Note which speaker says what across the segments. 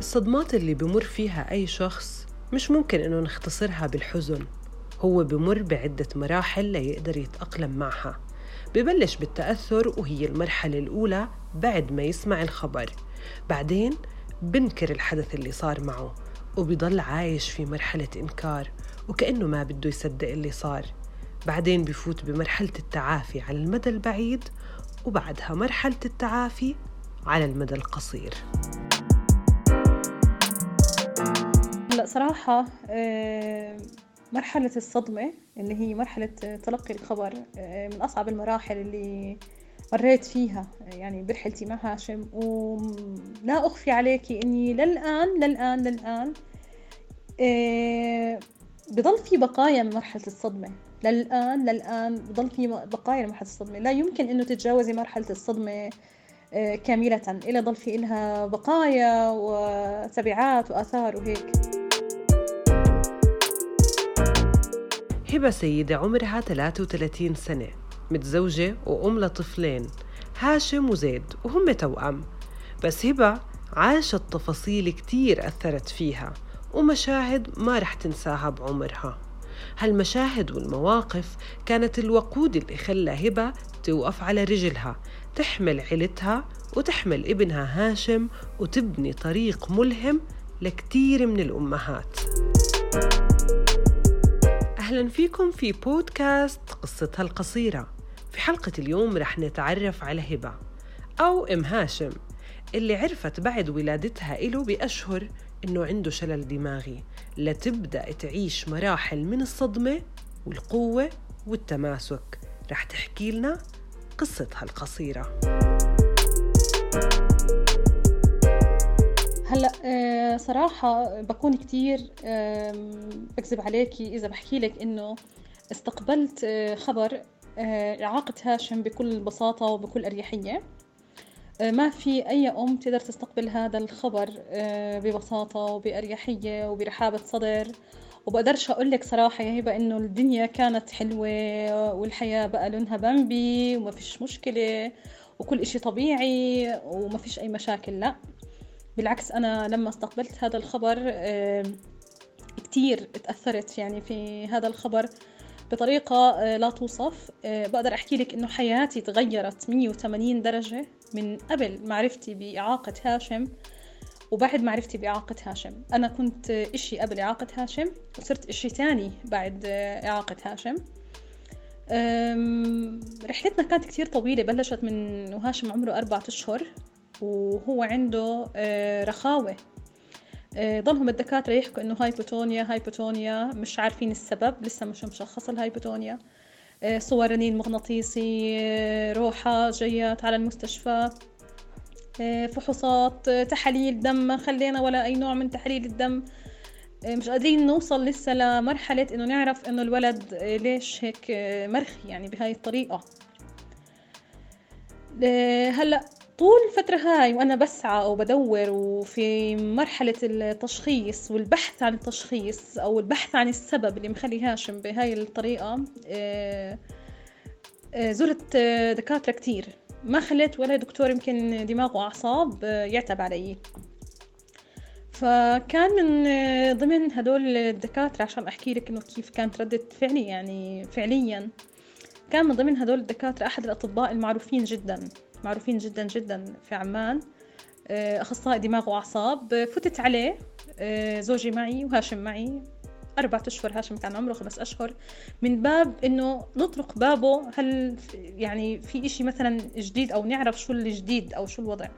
Speaker 1: الصدمات اللي بمر فيها أي شخص مش ممكن إنه نختصرها بالحزن. هو بمر بعدة مراحل ليقدر يتأقلم معها. ببلش بالتأثر وهي المرحلة الأولى بعد ما يسمع الخبر. بعدين بنكر الحدث اللي صار معه وبيضل عايش في مرحلة إنكار وكأنه ما بده يصدق اللي صار. بعدين بفوت بمرحلة التعافي على المدى البعيد وبعدها مرحلة التعافي على المدى القصير.
Speaker 2: هلا صراحة آه، مرحلة الصدمة اللي هي مرحلة تلقي الخبر آه، من أصعب المراحل اللي مريت فيها يعني برحلتي مع هاشم ولا أخفي عليكي إني للآن للآن للآن آه، بضل في بقايا من مرحلة الصدمة. للآن للآن بضل في بقايا من مرحلة الصدمة. لا يمكن إنه تتجاوزي مرحلة الصدمة كاملة إلى ضل في إلها بقايا وتبعات وآثار وهيك.
Speaker 1: هبة سيدة عمرها 33 سنة متزوجة وأم لطفلين هاشم وزيد وهم توأم. بس هبة عاشت تفاصيل كتير أثرت فيها ومشاهد ما رح تنساها بعمرها. هالمشاهد والمواقف كانت الوقود اللي خلى هبة توقف على رجلها تحمل عيلتها وتحمل ابنها هاشم وتبني طريق ملهم لكتير من الأمهات. أهلا فيكم في بودكاست قصتها القصيرة. في حلقة اليوم رح نتعرف على هبة أو أم هاشم اللي عرفت بعد ولادتها إله بأشهر إنه عنده شلل دماغي. لتبدأ تعيش مراحل من الصدمة والقوة والتماسك. رح تحكي لنا قصتها القصيرة.
Speaker 2: هلأ آه، صراحة بكون كتير بكذب عليكي إذا بحكي لك إنه استقبلت آه، خبر آه، إعاقة هاشم بكل بساطة وبكل أريحية. ما في أي أم تقدر تستقبل هذا الخبر ببساطة وبأريحية وبرحابة صدر. وبقدرش أقول لك صراحة يا هبة إنه الدنيا كانت حلوة والحياة بقى لونها بامبي وما فيش مشكلة وكل إشي طبيعي وما فيش أي مشاكل لا. بالعكس أنا لما استقبلت هذا الخبر كتير تأثرت يعني في هذا الخبر بطريقة آه، لا توصف. آه، بقدر أحكي لك إنه حياتي تغيرت 180 درجة من قبل معرفتي بإعاقة هاشم وبعد معرفتي بإعاقة هاشم. أنا كنت إشي قبل إعاقة هاشم وصرت إشي تاني بعد آه، إعاقة هاشم. رحلتنا كانت كتير طويلة بلشت من وهاشم عمره أربعة أشهر. وهو عنده آه، رخاوة. آه، ضلهم الدكاترة يحكوا إنه hypotonia hypotonia مش عارفين السبب لسه مش مشخص ال hypotonia. آه، صور رنين مغناطيسي روحة جيات على المستشفى. فحوصات تحاليل دم ما خلينا ولا أي نوع من تحاليل الدم. مش قادرين نوصل لسه لمرحلة إنه نعرف إنه الولد ليش هيك مرخي يعني بهاي الطريقة. هلأ طول الفترة هاي وأنا بسعى أو بدور وفي مرحلة التشخيص والبحث عن التشخيص أو البحث عن السبب اللي مخلي هاشم بهاي الطريقة آه، آه، زرت دكاترة كتير. ما خليت ولا دكتور يمكن دماغ وأعصاب آه، يعتب علي. فكان من ضمن هدول الدكاترة عشان أحكي لك إنه كيف كانت ردة فعلي يعني فعليا كان من ضمن هدول الدكاترة أحد الأطباء المعروفين جدا. معروفين جدا جدا في عمان. آه، أخصائي دماغ وأعصاب. فتت عليه آه، زوجي معي وهاشم معي. أربعة أشهر هاشم كان عمره خمس أشهر. من باب إنه نطرق بابه هل يعني في إشي مثلا جديد أو نعرف شو الجديد أو شو الوضع.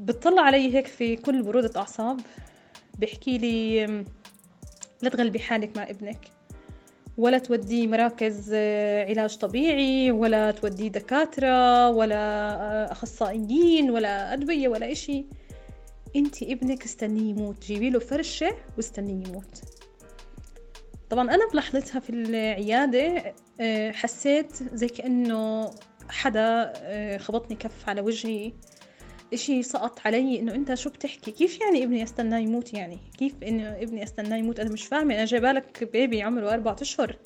Speaker 2: بتطلع علي هيك في كل برودة أعصاب. بيحكي لي لا تغلبي حالك مع ابنك. ولا توديه مراكز آه، علاج طبيعي ولا توديه دكاترة ولا آه، أخصائيين ولا أدوية ولا إشي. انت ابنك استنيه يموت. جيبي له فرشة واستنيه يموت. طبعا أنا بلحظتها في العيادة آه، حسيت زي كأنه حدا خبطني كف على وجهي. إشي سقط علي إنه أنت شو بتحكي؟ كيف يعني ابني استناه يموت يعني؟ كيف إنه ابني استناه يموت؟ أنا مش فاهمة أنا جايبالك بيبي عمره أربعة أشهر.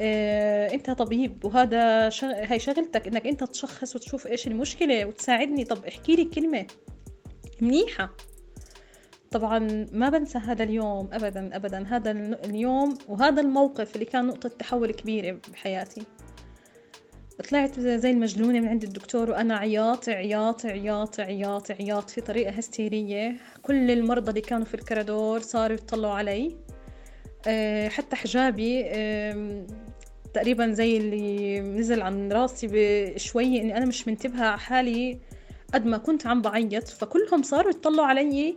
Speaker 2: آه أنت طبيب وهذا شغ... هاي شغلتك إنك أنت تشخص وتشوف إيش المشكلة وتساعدني. طب احكي لي كلمه منيحة. طبعا ما بنسى هذا اليوم أبدا أبدا. هذا اليوم وهذا الموقف اللي كان نقطة تحول كبيرة بحياتي. طلعت زي المجنونة من عند الدكتور وأنا عياط عياط عياط عياط عياط في طريقة هستيرية. كل المرضى اللي كانوا في الكرادور صاروا يطلعوا علي. آه، حتى حجابي تقريبا زي اللي نزل عن راسي بشوية إني أنا مش منتبهة على حالي قد ما كنت عم بعيط. فكلهم صاروا يطلعوا علي.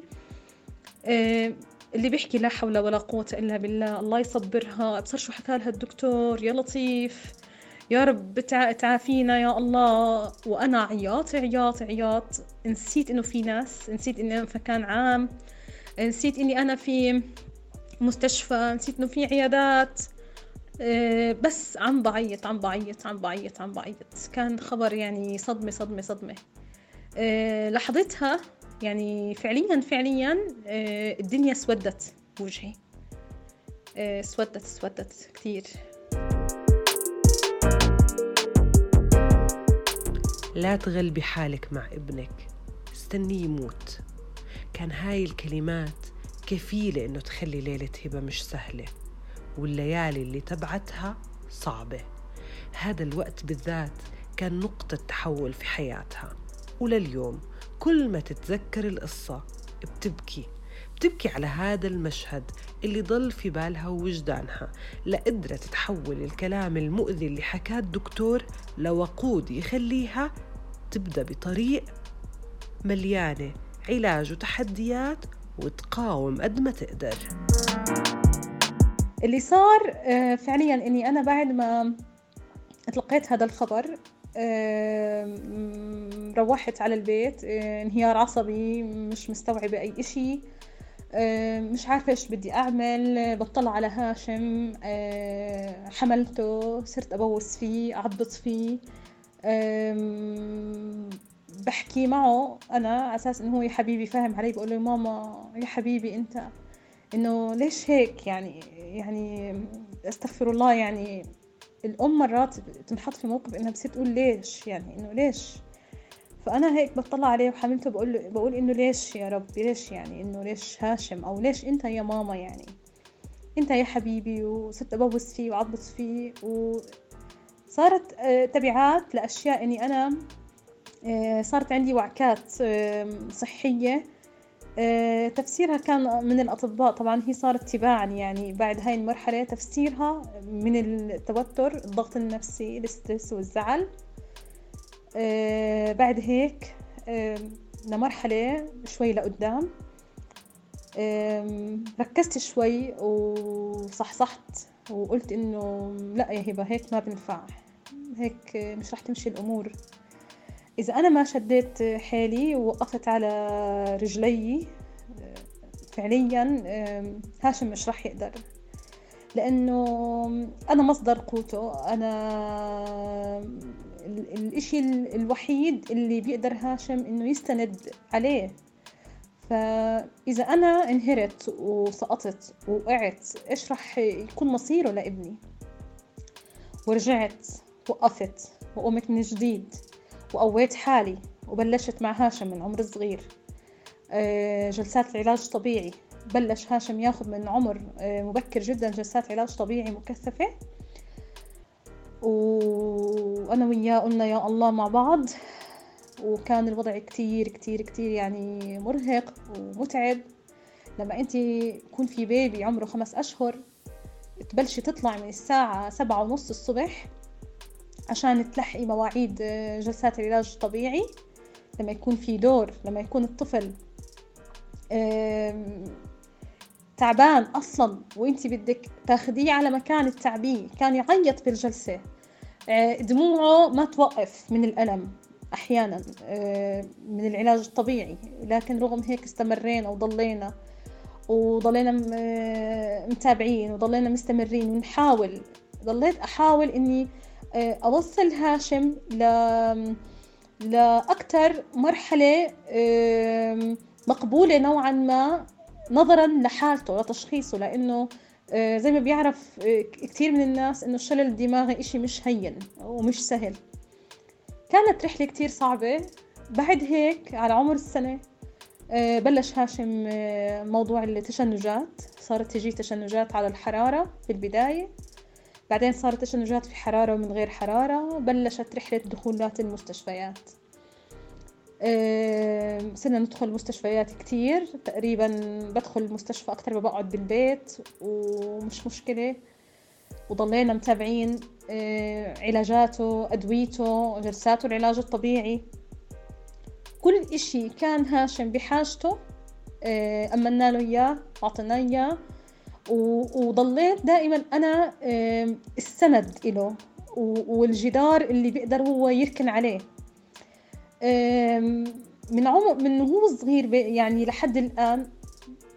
Speaker 2: آه، اللي بيحكي لا حول ولا قوة إلا بالله الله يصبرها. أبصر شو حكى لها الدكتور؟ يا لطيف. يا رب تعافينا يا الله. وأنا عياط عياط عياط. نسيت إنه في ناس نسيت إني أنا في مكان عام. نسيت إني أنا في مستشفى نسيت إنه في عيادات. آه، بس عم بعيط عم بعيط عم بعيط عم بعيط. كان خبر يعني صدمة صدمة صدمة. آه، لحظتها يعني فعليا فعليا آه، الدنيا اسودت بوجهي اسودت اسودت كثير
Speaker 1: لا تغلبي حالك مع ابنك. استنيه يموت. كان هاي الكلمات كفيلة إنه تخلي ليلة هبة مش سهلة والليالي اللي تبعتها صعبة. هذا الوقت بالذات كان نقطة تحول في حياتها. ولليوم كل ما تتذكر القصة بتبكي. بتبكي على هذا المشهد اللي ضل في بالها ووجدانها لقدرت تحول الكلام المؤذي اللي حكاه الدكتور لوقود يخليها تبدأ بطريق مليانة علاج وتحديات وتقاوم قد ما تقدر.
Speaker 2: اللي صار آه، فعليا إني أنا بعد ما تلقيت هذا الخبر آه، روحت على البيت آه، انهيار عصبي مش مستوعبة أي إشي. مش عارفة إيش بدي أعمل. بطلع على هاشم. حملته صرت أبوس فيه أعضط فيه. بحكي معه أنا على أساس إنه هو يا حبيبي فاهم علي بقول له ماما يا حبيبي أنت إنه ليش هيك؟ يعني يعني أستغفر الله يعني الأم مرات تنحط في موقف إنها بتصير تقول ليش؟ يعني إنه ليش؟ فأنا هيك بطلع عليه وحملته بقول له بقول إنه ليش يا رب ليش يعني إنه ليش هاشم؟ أو ليش أنت يا ماما يعني؟ أنت يا حبيبي وصرت أبوس فيه وأعبط فيه وصارت آه، تبعات لأشياء إني أنا آه، صارت عندي وعكات صحية. آه، تفسيرها كان من الأطباء. طبعا هي صارت تباعا يعني بعد هاي المرحلة تفسيرها من التوتر الضغط النفسي الاسترس والزعل. بعد هيك لمرحلة شوي لقدام. ركزت شوي وصحصحت وقلت إنه لا يا هبة هيك ما بنفع. هيك مش رح تمشي الأمور. إذا أنا ما شديت حيلي ووقفت على رجلي فعليا هاشم مش رح يقدر. لأنه أنا مصدر قوته أنا الإشي الوحيد اللي بيقدر هاشم إنه يستند عليه. فإذا أنا انهرت وسقطت ووقعت إيش رح يكون مصيره لابني؟ ورجعت وقفت وقمت من جديد وقويت حالي وبلشت مع هاشم من عمر صغير. آه، جلسات العلاج طبيعي. بلش هاشم ياخذ من عمر آه، مبكر جدا جلسات علاج طبيعي مكثفة. وأنا وياه قلنا يا الله مع بعض وكان الوضع كتير كتير كتير يعني مرهق ومتعب. لما انت يكون في بيبي عمره خمس أشهر تبلشي تطلع من الساعة سبعة ونص الصبح عشان تلحقي مواعيد آه، جلسات العلاج الطبيعي لما يكون في دور لما يكون الطفل تعبان أصلا وانت بدك تاخديه على مكان التعبيه كان يعيط بالجلسة. دموعه ما توقف من الألم أحيانا آه، من العلاج الطبيعي لكن رغم هيك استمرينا وضلينا وضلينا متابعين وضلينا مستمرين ونحاول ضليت أحاول إني آه، أوصل هاشم ل لأكثر مرحلة مقبولة نوعا ما نظرا لحالته لتشخيصه لأنه آه، زي ما بيعرف آه، كثير من الناس إنه الشلل الدماغي إشي مش هين ومش سهل. كانت رحلة كتير صعبة. بعد هيك على عمر السنة آه، بلش هاشم آه، موضوع التشنجات. صارت تجي تشنجات على الحرارة في البداية. بعدين صارت تشنجات في حرارة ومن غير حرارة. بلشت رحلة دخولات المستشفيات. صرنا ندخل مستشفيات كتير. تقريبا بدخل المستشفى أكتر ما بقعد بالبيت ومش مشكلة. وضلينا متابعين علاجاته أدويته جلساته العلاج الطبيعي. كل إشي كان هاشم بحاجته أمنا له إياه أعطيناه إياه. وضليت دائما أنا السند إله والجدار اللي بيقدر هو يركن عليه. من عمر من هو صغير يعني لحد الآن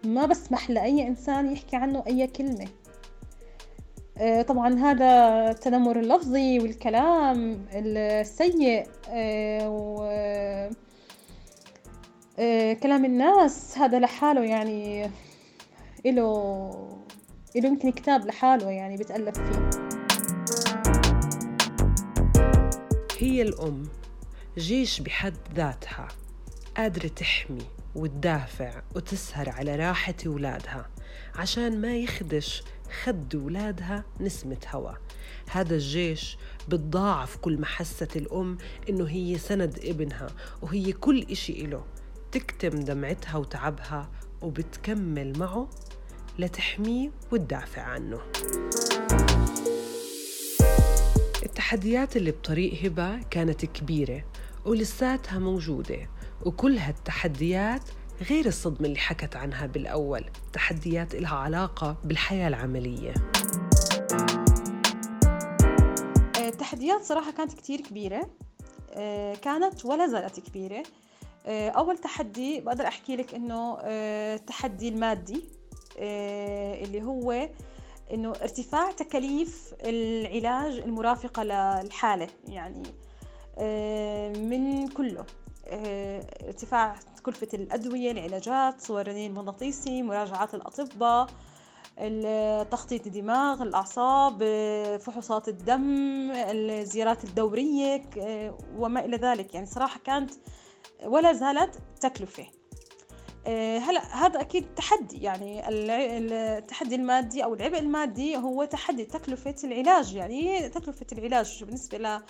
Speaker 2: ما بسمح لأي إنسان يحكي عنه أي كلمة. آه، طبعا هذا التنمر اللفظي والكلام السيء آه، و آه، كلام الناس هذا لحاله يعني إله إله يمكن كتاب لحاله يعني بتألف فيه.
Speaker 1: هي الأم. جيش بحد ذاتها. قادرة تحمي وتدافع وتسهر على راحة ولادها عشان ما يخدش خد ولادها نسمة هوا. هذا الجيش بتضاعف كل ما حست الأم إنه هي سند ابنها وهي كل إشي إله. تكتم دمعتها وتعبها وبتكمل معه لتحميه وتدافع عنه. التحديات اللي بطريق هبة كانت كبيرة. ولساتها موجودة وكل هالتحديات غير الصدمة اللي حكت عنها بالأول تحديات إلها علاقة بالحياة العملية.
Speaker 2: التحديات صراحة كانت كتير كبيرة. آه، كانت ولا زالت كبيرة. آه، أول تحدي بقدر أحكي لك إنه آه، التحدي المادي اللي هو إنه ارتفاع تكاليف العلاج المرافقة للحالة. يعني من كله. ارتفاع كلفة الأدوية العلاجات صور الرنين المغناطيسي مراجعات الأطباء تخطيط الدماغ الأعصاب فحوصات الدم الزيارات الدورية وما إلى ذلك. يعني صراحة كانت ولا زالت تكلفة. هلا هذا أكيد تحدي. يعني التحدي المادي أو العبء المادي هو تحدي تكلفة العلاج. يعني تكلفة العلاج بالنسبة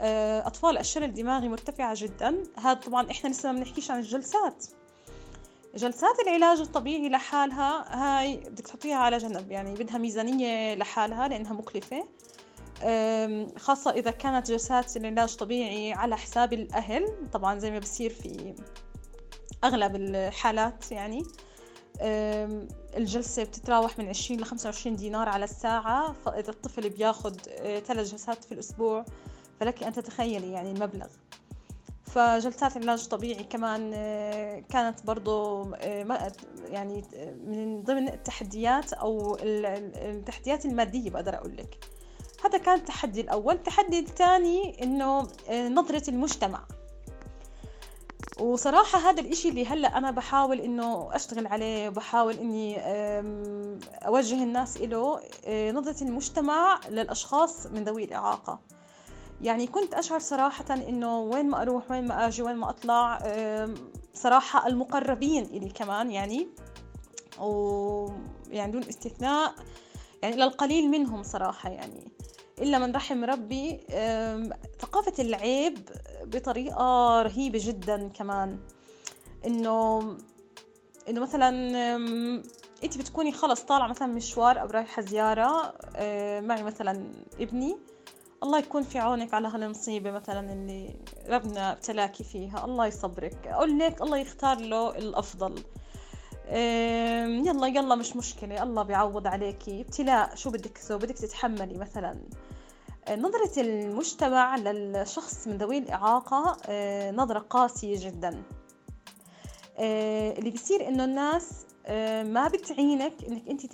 Speaker 2: آه، أطفال الشلل الدماغي مرتفعة جدا. هذا طبعا إحنا لسه ما بنحكيش عن الجلسات. جلسات العلاج الطبيعي لحالها هاي بدك تحطيها على جنب يعني بدها ميزانية لحالها لأنها مكلفة. خاصة إذا كانت جلسات العلاج طبيعي على حساب الأهل. طبعا زي ما بصير في أغلب الحالات يعني. الجلسة بتتراوح من 20 ل 25 دينار على الساعة. فإذا الطفل بياخد آه، ثلاث جلسات في الأسبوع فلك أن تتخيلي يعني المبلغ. فجلسات العلاج الطبيعي كمان آه، كانت برضو آه، يعني من ضمن التحديات أو التحديات المادية بقدر أقول لك. هذا كان التحدي الأول. التحدي الثاني إنه آه، نظرة المجتمع. وصراحة هذا الإشي اللي هلأ أنا بحاول إنه أشتغل عليه وبحاول إني أوجه الناس إله نظرة المجتمع للأشخاص من ذوي الإعاقة. يعني كنت أشعر صراحة إنه وين ما أروح وين ما أجي وين ما أطلع صراحة المقربين إلي كمان يعني ويعني دون استثناء يعني للقليل منهم صراحة يعني. إلا من رحم ربي ثقافة العيب بطريقة رهيبة جدا كمان. إنه إنه مثلا أنت بتكوني خلص طالعة مثلا مشوار أو رايحة زيارة معي مثلا ابني الله يكون في عونك على هالمصيبة مثلا اللي ربنا ابتلاكي فيها. الله يصبرك. أقول لك الله يختار له الأفضل. يلا يلا مش مشكلة. الله بيعوض عليكي. ابتلاء شو بدك تسوي؟ بدك تتحملي مثلا. نظرة المجتمع للشخص من ذوي الإعاقة نظرة قاسية جدا. اللي بيصير إنه الناس ما بتعينك إنك أنت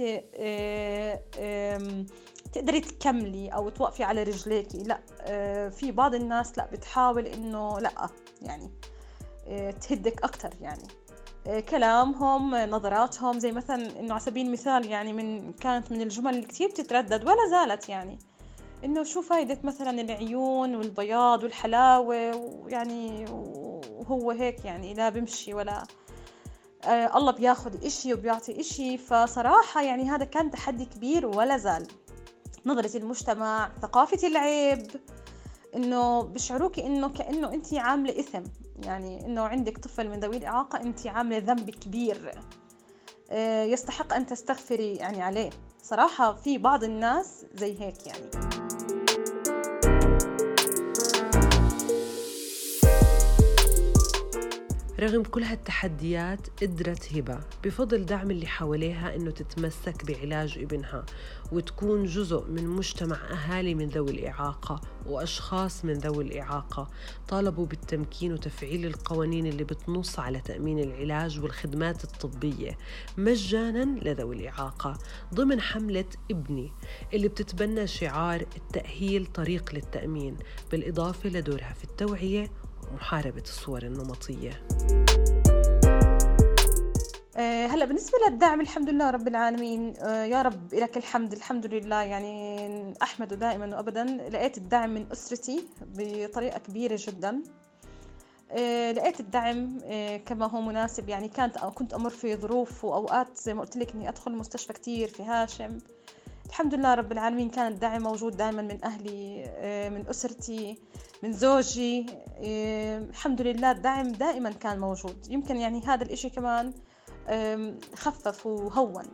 Speaker 2: تقدري تكملي أو توقفي على رجليكي لا آه، في بعض الناس لا بتحاول إنه لا يعني آه، تهدك أكثر يعني. آه، كلامهم نظراتهم زي مثلا إنه على سبيل المثال يعني من كانت من الجمل اللي كثير بتتردد ولا زالت يعني. إنه شو فايدة مثلا العيون والبياض والحلاوة ويعني وهو هيك يعني لا بمشي ولا الله بياخد إشي وبيعطي إشي. فصراحة يعني هذا كان تحدي كبير ولا زال. نظرة المجتمع ثقافة العيب إنه بشعروك إنه كأنه انت عاملة إثم. يعني إنه عندك طفل من ذوي الإعاقة انت عاملة ذنب كبير آه، يستحق أن تستغفري يعني عليه. صراحة في بعض الناس زي هيك يعني.
Speaker 1: رغم كل هالتحديات قدرت هبة. بفضل دعم اللي حواليها إنه تتمسك بعلاج ابنها وتكون جزء من مجتمع أهالي من ذوي الإعاقة وأشخاص من ذوي الإعاقة. طالبوا بالتمكين وتفعيل القوانين اللي بتنص على تأمين العلاج والخدمات الطبية مجانا لذوي الإعاقة ضمن حملة ابني اللي بتتبنى شعار التأهيل طريق للتأمين بالإضافة لدورها في التوعية ومحاربة الصور النمطية.
Speaker 2: آه، هلا بالنسبة للدعم الحمد لله رب العالمين. آه، يا رب لك الحمد الحمد لله. يعني أحمد دائما وأبدا. لقيت الدعم من أسرتي بطريقة كبيرة جدا. آه، لقيت الدعم كما هو مناسب. يعني كانت كنت أمر في ظروف وأوقات زي ما قلت لك إني أدخل المستشفى كتير في هاشم. الحمد لله رب العالمين كان الدعم موجود دائما من أهلي من أسرتي من زوجي الحمد لله الدعم دائما كان موجود. يمكن يعني هذا الإشي كمان خفف وهون.